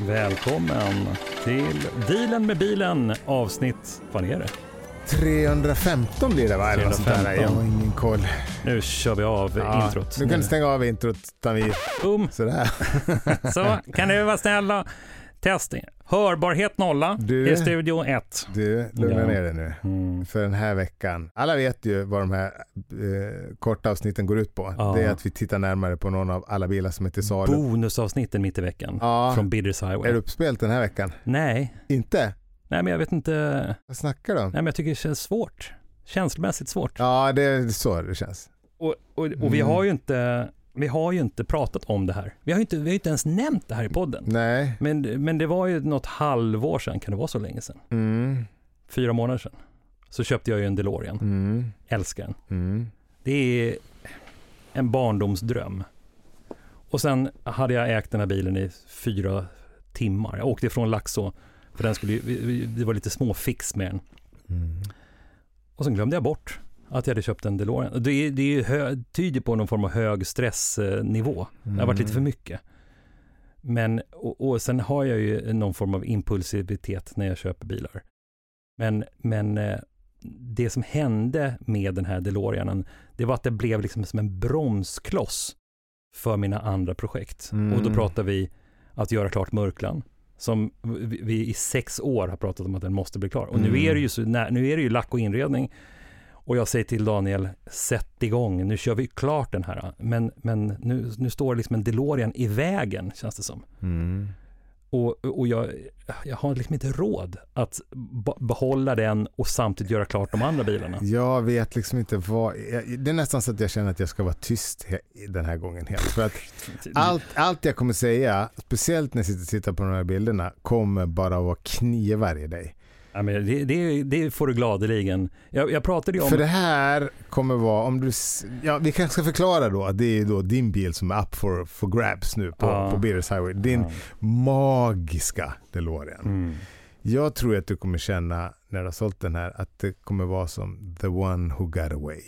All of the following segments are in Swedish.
Välkommen till Dealen med bilen avsnitt, vad är det? 315 blir det va? Eller något sånt där. 315. Jag har ingen koll. Nu kör vi av introt. Du kan stänga av introt utan vi Um, sådär. så kan du vara snälla. Testing. Hörbarhet nolla Du- i studio 1. Du, lugna Ja. ner dig nu. Mm. För den här veckan, alla vet ju vad de här eh, korta avsnitten går ut på. Ja. Det är att vi tittar närmare på någon av alla bilar som är till salu. Bonusavsnitten mitt i veckan. Ja. Från Bidders Är Highway. det uppspelt den här veckan? Nej. Inte? Nej, men jag vet inte. Vad snackar du om? Nej, men jag tycker det känns svårt. Känslomässigt svårt. Ja, det är så det känns. Och, och, och vi Mm. har ju inte vi har ju inte pratat om det här. Vi har ju inte, vi har inte ens nämnt det här i podden. Nej. Men, men det var ju något halvår sedan, kan det vara så länge sedan? Mm. Fyra månader sedan. Så köpte jag ju en DeLorean. Mm. Älskar den. Mm. Det är en barndomsdröm. Och sen hade jag ägt den här bilen i fyra timmar. Jag åkte ifrån Laxå, för den skulle, det var lite små fix med den. Mm. Och sen glömde jag bort att jag hade köpt en DeLorean. Det, är- det är hö, tyder på någon form av hög stressnivå. Det har varit lite för mycket. Men, och, och sen har jag ju någon form av impulsivitet när jag köper bilar. Men, men eh, det som hände med den här DeLoreanen, det var att det blev liksom som en bromskloss för mina andra projekt. Mm. Och då pratar vi att göra klart Mörkland, som vi, i sex år har pratat om att den måste bli klar. Och nu Mm. är det ju, så, nu är det ju lack och inredning. Och jag säger till Daniel, sätt igång, nu kör vi klart den här. Men, men nu, nu står liksom en DeLorean i vägen, känns det som. Mm. Och, och jag, jag har liksom inte råd att be- behålla den och samtidigt göra klart de andra bilarna. Jag vet liksom inte vad, jag- det är nästan så att jag känner att jag ska vara tyst he- den här gången helt. För att allt, allt jag kommer säga, speciellt när jag sitter och tittar på de här bilderna, kommer bara att vara knivar i dig. Ja, men det, det, det får du gladeligen. Jag, jag pratade ju om... För det här kommer vara, om du, ja vi kanske ska förklara då att det är då din bil som är up for, for grabs nu på, Ja. på Beers Highway. Din Ja. magiska DeLorean. Mm. Jag tror att du kommer känna när du har sålt den här att det kommer vara som the one who got away.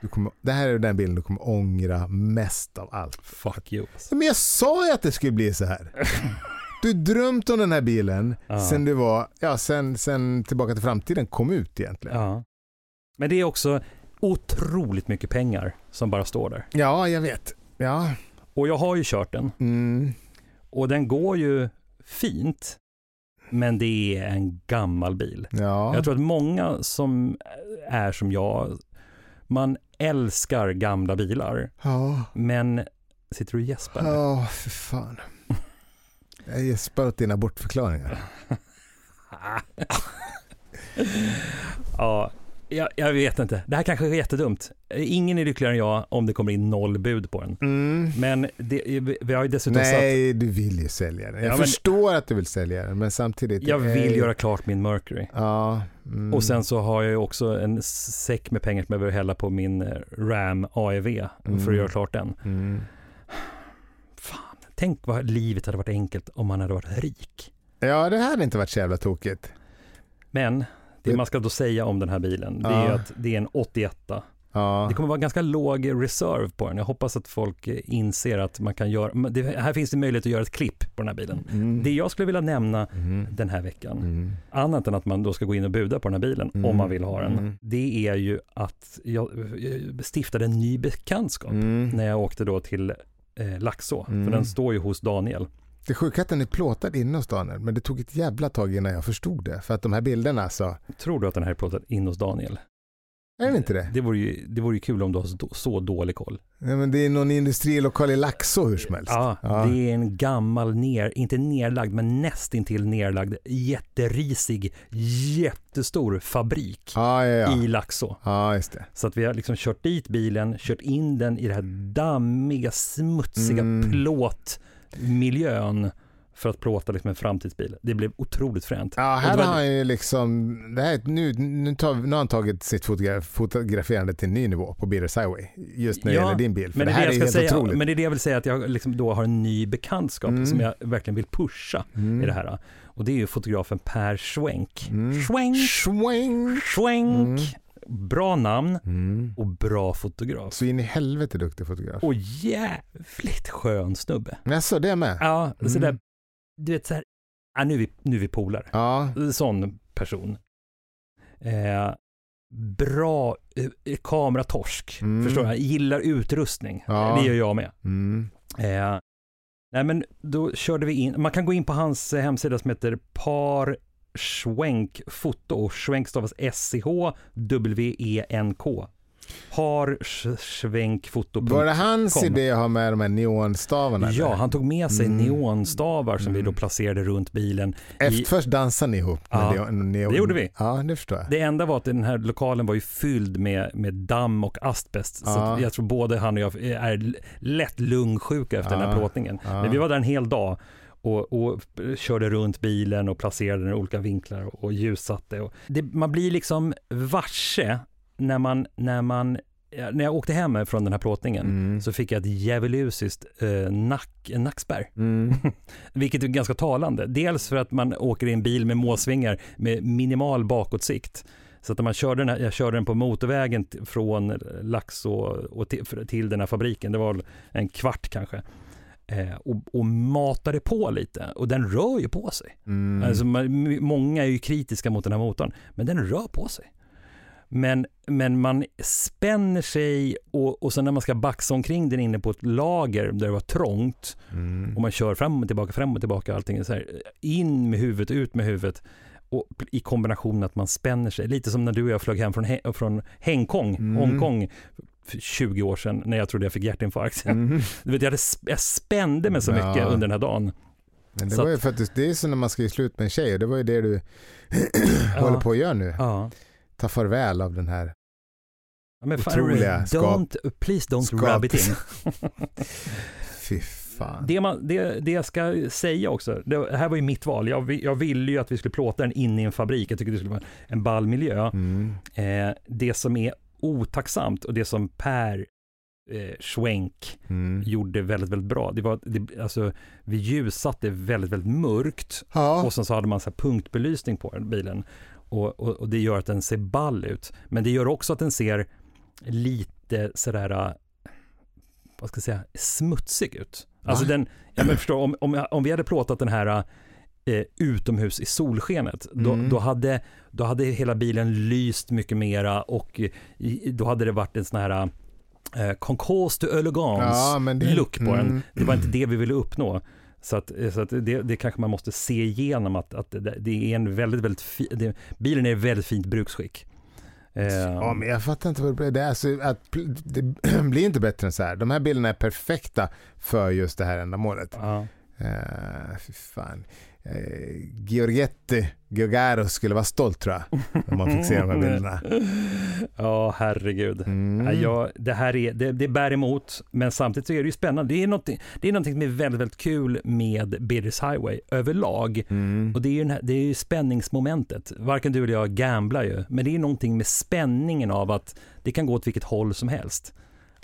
Du kommer, det här är den bilen du kommer ångra mest av allt. Fuck you. Men jag sa ju att det skulle bli så här. Du drömt om den här bilen Ja. sen du var, ja sen, sen Tillbaka till framtiden kom ut egentligen. Ja, Ja. Men det är också otroligt mycket pengar som bara står där. jag vet. Ja. Och jag har ju kört den Mm. och den går ju fint. Men det är en gammal bil. Ja. Jag tror att många som är som jag, man älskar gamla bilar. Ja. Men sitter du och gäspar? Ja, för fan. Jag gäspar åt dina bortförklaringar. Ja, jag, jag vet inte. Det här kanske är jättedumt. Ingen är lyckligare än jag om det kommer in noll bud på den. Mm. Men det, vi har ju dessutom satt... Nej, du vill ju sälja den. Jag Ja, men- förstår att du vill sälja den, men samtidigt. Jag vill eh, göra klart min Mercury. Ja. Mm. Och sen så har jag ju också en säck med pengar som jag behöver hälla på min eh, Ram AEV för Mm. att göra klart den. Mm. Tänk vad livet hade varit enkelt om man hade varit rik. Ja, det hade inte varit så jävla tokigt. Men det man ska då säga om den här bilen, det är Ja. att det är en 81. Ja. Det kommer vara ganska låg reserve på den. Jag hoppas att folk inser att man kan göra, det, här finns det möjlighet att göra ett klipp på den här bilen. Mm. Det jag skulle vilja nämna Mm. den här veckan, Mm. annat än att man då ska gå in och buda på den här bilen Mm. om man vill ha den, Mm. det är ju att jag jag stiftade en ny bekantskap Mm. när jag åkte då till eh, Laxå, Mm. för den står ju hos Daniel. Det sjuka är att den är plåtad inne hos Daniel, men det tog ett jävla tag innan jag förstod det. För att de här bilderna så, Tror du att den här är plåtad in hos Daniel? Är den inte det? Det vore ju, det vore ju kul om du har så, dålig koll. Nej, men det är någon industrilokal i Laxå hur som helst. Ja, Ja. det är en gammal, ner, inte nerlagd, men nästintill nerlagd, jätterisig, jättestor fabrik ja. i Laxå. Ja, just det. Så att vi har liksom kört dit bilen, kört in den i den här dammiga, smutsiga Mm. plåtmiljön för att plåta liksom en framtidsbil. Det blev otroligt fränt. Ja, här det har han ju liksom, det här, nu, nu, tar, nu har han tagit sitt fotograf, fotograferande till en ny nivå på Beatles Highway. Just när det Ja, gäller din bil. För Men det det, är här det är helt säga, otroligt. men det är det jag vill säga att jag liksom då har en ny bekantskap Mm. som jag verkligen vill pusha Mm. i det här. Och det är ju fotografen Per Schwenk. Mm. Schwenk, Swing. Schwenk. Mm. Bra namn Mm. och bra fotograf. Så in i helvete duktig fotograf. Och jävligt skön snubbe. Jaså, det med? Ja, så Mm. där du vet så här, ah, nu, är vi, nu är vi polare. Ja. Sån person. Eh, bra eh, kameratorsk, Mm. förstår jag. Gillar utrustning. Ja. Det gör jag med. Mm. Eh, nej men då körde vi in, man kan gå in på hans hemsida som heter Par Schwenk Foto Schwenk stavas S-C-H-W-E-N-K. Par Sch- Schwenk Foto. Var det hans idé att ha med de här neonstavarna? Ja, han tog med sig Mm. neonstavar som vi då Mm. placerade runt bilen. Efter, i- Först dansade ni ihop. Ja, neon, det gjorde vi. Ja, det förstår jag. Det enda var att den här lokalen var ju fylld med, med damm och asbest. Så Ja. att jag tror både han och jag är lätt lungsjuka efter den här Ja. plåtningen. Ja. Men vi var där en hel dag och, och körde runt bilen och placerade den i olika vinklar och, och ljussatte. Och det, man blir liksom varse när man, när man när jag åkte hem från den här plåtningen Mm. så fick jag ett djävulusiskt eh, nack, nackspärr. Mm. Vilket är ganska talande. Dels för att man åker i en bil med måsvingar med minimal bakåtsikt. Så att när man körde den här, jag körde den på motorvägen från Laxå och till, till den här fabriken, det var en kvart kanske. Eh, och, och matade på lite och den rör ju på sig. Mm. Alltså, man, många är ju kritiska mot den här motorn, men den rör på sig. Men, men man spänner sig och, och sen när man ska baxa omkring den inne på ett lager där det var trångt Mm. och man kör fram och tillbaka, fram och tillbaka allting så här, in med huvudet, ut med huvudet och i kombination att man spänner sig, lite som när du och jag flög hem från, He- från Hongkong, Mm. Hongkong för 20 år sedan när jag trodde jag fick hjärtinfarkt. Mm. Du vet, jag, hade, jag spände mig så Ja. mycket under den här dagen. Men det Så var ju att- faktiskt, det är så när man ska ge slut med en tjej och det var ju det du håller på att göra nu. Ja. Ta farväl av den här. Ja, Men Otroliga skap- don't, please don't skap- rub it in. Fy fan. Det, man, det, det jag ska säga också, det här var ju mitt val. Jag, jag ville ju att vi skulle plåta den in i en fabrik. Jag tycker det skulle vara en ball miljö. Mm. Eh, det som är otacksamt och det som Per eh, Schwenk Mm. gjorde väldigt, väldigt bra, det var det, alltså, vi ljussatte väldigt, väldigt mörkt Ja. och sen så hade man så här punktbelysning på bilen och, och, och det gör att den ser ball ut. Men det gör också att den ser lite sådär, eh, vad ska jag säga, smutsig ut. Alltså den, jag men förstår, om, om, om vi hade plåtat den här eh, utomhus i solskenet, då, Mm. då, hade, då hade hela bilen lyst mycket mera och då hade det varit en sån här eh, concours de elegance Ja, men det- look på mm. den. Det var inte det vi ville uppnå. Så, att, så att det, det kanske man måste se igenom att, att det, är en väldigt, väldigt fi, det, bilen är i väldigt fint bruksskick. Eh, Ja, men jag fattar inte vad det blir. Det, är alltså, att, det blir inte bättre än så här. De här bilderna är perfekta för just det här ändamålet. ja. Uh, fy fan. Uh, Giorgetti Giogaro skulle vara stolt tror jag. Om man fick se de här bilderna. Ja, herregud. Mm. Ja, jag, det här är, det, det bär emot, men samtidigt så är det ju spännande. Det är någonting, det är någonting som är väldigt, väldigt kul med Bidders Highway överlag. Mm. Och det är, ju här, det är ju spänningsmomentet. Varken du eller jag gamblar ju, men det är någonting med spänningen av att det kan gå åt vilket håll som helst.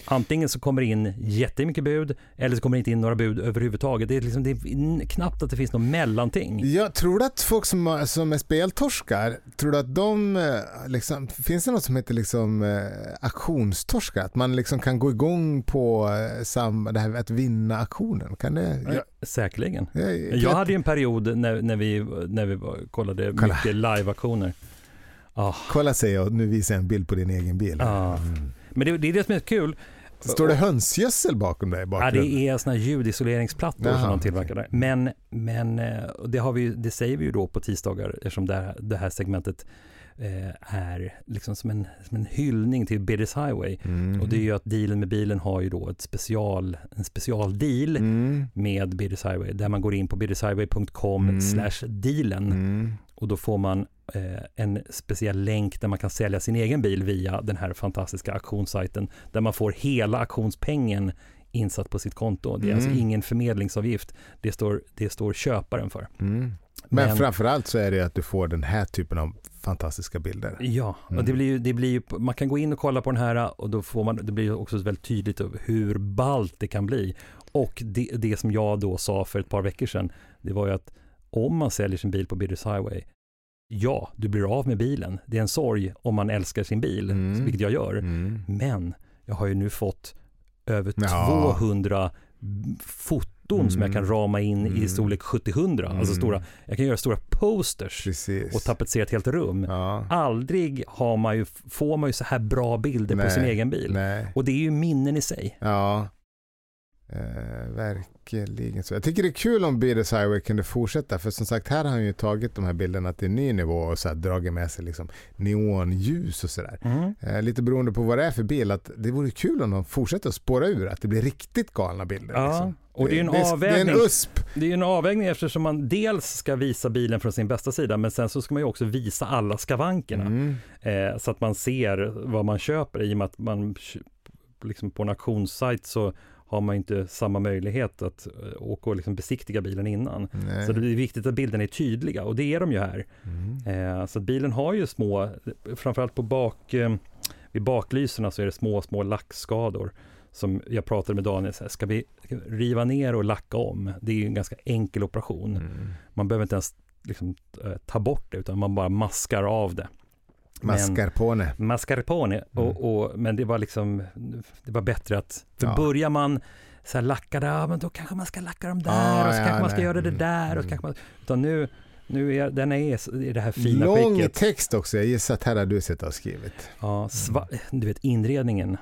Antingen så kommer det in jättemycket bud, eller så kommer det inte in några bud överhuvudtaget. Det är, liksom, det är knappt att det finns något mellanting. Jag tror att folk som, som är speltorskar, tror du att de, eh, liksom, finns det något som heter liksom eh, auktionstorskar? Att man liksom kan gå igång på eh, sam, det här att vinna auktionen? Kan det? Jag, Säkerligen. jag, Jag hade ju en period när, när vi, när vi kollade Kolla. mycket live-aktioner. Ah, Kolla säger jag, nu visar jag en bild på din egen bil. ah. Mm. Men det, det är det som är kul. Står det hönsgödsel bakom dig? Ja, det är såna ljudisoleringsplattor Jaha, som de tillverkar där. Men, men eh, det, har vi, det säger vi ju då på tisdagar eftersom det här, det här segmentet eh, är liksom som en, som en hyllning till Bidders Highway. Mm. Och det är ju att dealen med bilen har ju då ett special, en specialdeal Mm. med Bidders Highway där man går in på biddershighway.com Mm. slash dealen Mm. och då får man en speciell länk där man kan sälja sin egen bil via den här fantastiska auktionssajten där man får hela auktionspengen insatt på sitt konto. Det är alltså Mm. ingen förmedlingsavgift, det står, det står köparen för. Mm. Men, Men- framförallt så är det att du får den här typen av fantastiska bilder. Ja, Mm. och det blir ju, det blir ju, man kan gå in och kolla på den här och då får man, det blir också väldigt tydligt hur ballt det kan bli. Och det, det som jag då sa för ett par veckor sedan, det var ju att om man säljer sin bil på Bidders Highway, ja, du blir av med bilen. Det är en sorg om man älskar sin bil, Mm. vilket jag gör. Mm. Men jag har ju nu fått över Ja. 200 foton Mm. som jag kan rama in i Mm. storlek 70-100. Alltså Mm. stora, jag kan göra stora posters Precis. och tapetsera ett helt rum. Ja. Aldrig har man ju, får man ju så här bra bilder på Nej. sin egen bil. Nej. Och det är ju minnen i sig. Ja. Eh, verkligen så. Jag tycker det är kul om Beatles Highway kunde fortsätta för som sagt här har han ju tagit de här bilderna till en ny nivå och så här dragit med sig liksom neonljus och sådär. Mm. Eh, lite beroende på vad det är för bil att det vore kul om de fortsätter att spåra ur att det blir riktigt galna bilder. Ja, liksom. och det är en det, är, det är avvägning. en USP. Det är en avvägning eftersom man dels ska visa bilen från sin bästa sida men sen så ska man ju också visa alla skavankerna. Mm. Eh, så att man ser vad man köper i och med att man liksom på en auktionssajt så har man inte samma möjlighet att eh, åka och liksom besiktiga bilen innan. Nej. Så det är viktigt att bilderna är tydliga och det är de ju här. Mm. Eh, så bilen har ju små, framförallt på bak, eh, vid baklyserna så är det små, små lackskador. Som jag pratade med Daniel, så här, ska vi riva ner och lacka om? Det är ju en ganska enkel operation. Mm. Man behöver inte ens liksom, eh, ta bort det utan man bara maskar av det. Mascarpone. Mascarpone, Mm. och, och, men det var liksom, det var bättre att, för Ja. börjar man så här lacka där, men då kanske man ska lacka dem där Ja, och så ja, kanske man ska nej. göra det Mm, där och så mm. kanske man, utan nu, nu är den är i det här fina Lång skicket. text också. Jag gissar att här har du suttit och skrivit. Ja, sva, du vet inredningen,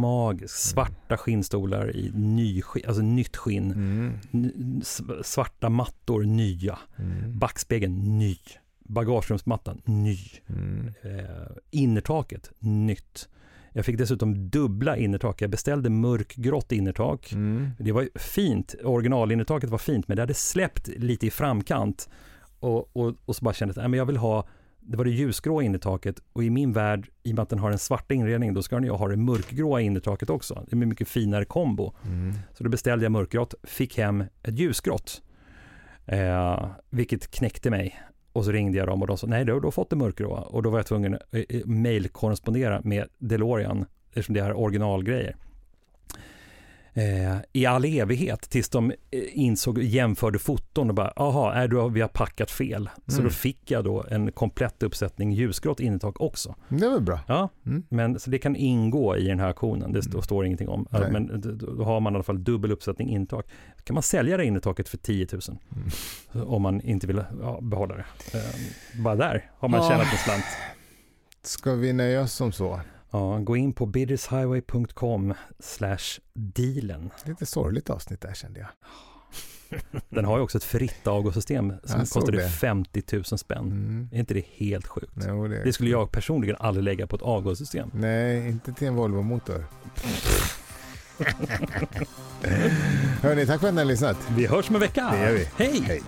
magisk, svarta skinnstolar i ny, alltså nytt skinn, Mm. Svarta mattor, nya, Mm. backspegeln, ny, bagagerumsmattan, ny. Mm. eh, innertaket, nytt. Jag fick dessutom dubbla innertak. Jag beställde mörkgrått innertak. Mm. Det var fint, originalinnertaket var fint, men det hade släppt lite i framkant. Och, och, och så bara kände jag att jag vill ha, det var det ljusgrå innertaket och i min värld, i och med att den har den svarta inredningen, då ska den ju ha det mörkgråa innertaket också. Det är en mycket finare kombo. Mm. Så då beställde jag mörkgrått, fick hem ett ljusgrått. Eh, vilket knäckte mig. Och så ringde jag dem och de sa nej, du har då fått det mörkgråa. Och då var jag tvungen att eh, eh, mailkorrespondera med DeLorean, eftersom det är originalgrejer. Eh, I all evighet tills de eh, insåg, jämförde foton och bara, aha, är du, vi har packat fel. Så Mm. då fick jag då en komplett uppsättning ljusgrått innertak också. Det var bra. Ja, Mm. men så det kan ingå i den här auktionen, det står, Mm. står ingenting om. Nej. Men då, har man i alla fall dubbel uppsättning intag. kan man sälja det innertaket för 10 000 Mm. om man inte vill ja, behålla det. Eh, bara där har man Ja. tjänat en slant. Ska vi nöja oss som så? Ja, gå in på biddershighway.com slash dealen. Lite sorgligt avsnitt där kände jag. Den har ju också ett fritt avgassystem som det. 50 000 spänn. Mm. Är inte det helt sjukt? Jo, det... Det skulle jag personligen aldrig lägga på ett avgassystem. Nej, inte till en Volvo-motor. Hörni, tack för att ni har lyssnat. Vi hörs om en vecka. Det gör vi. Hej! Hej.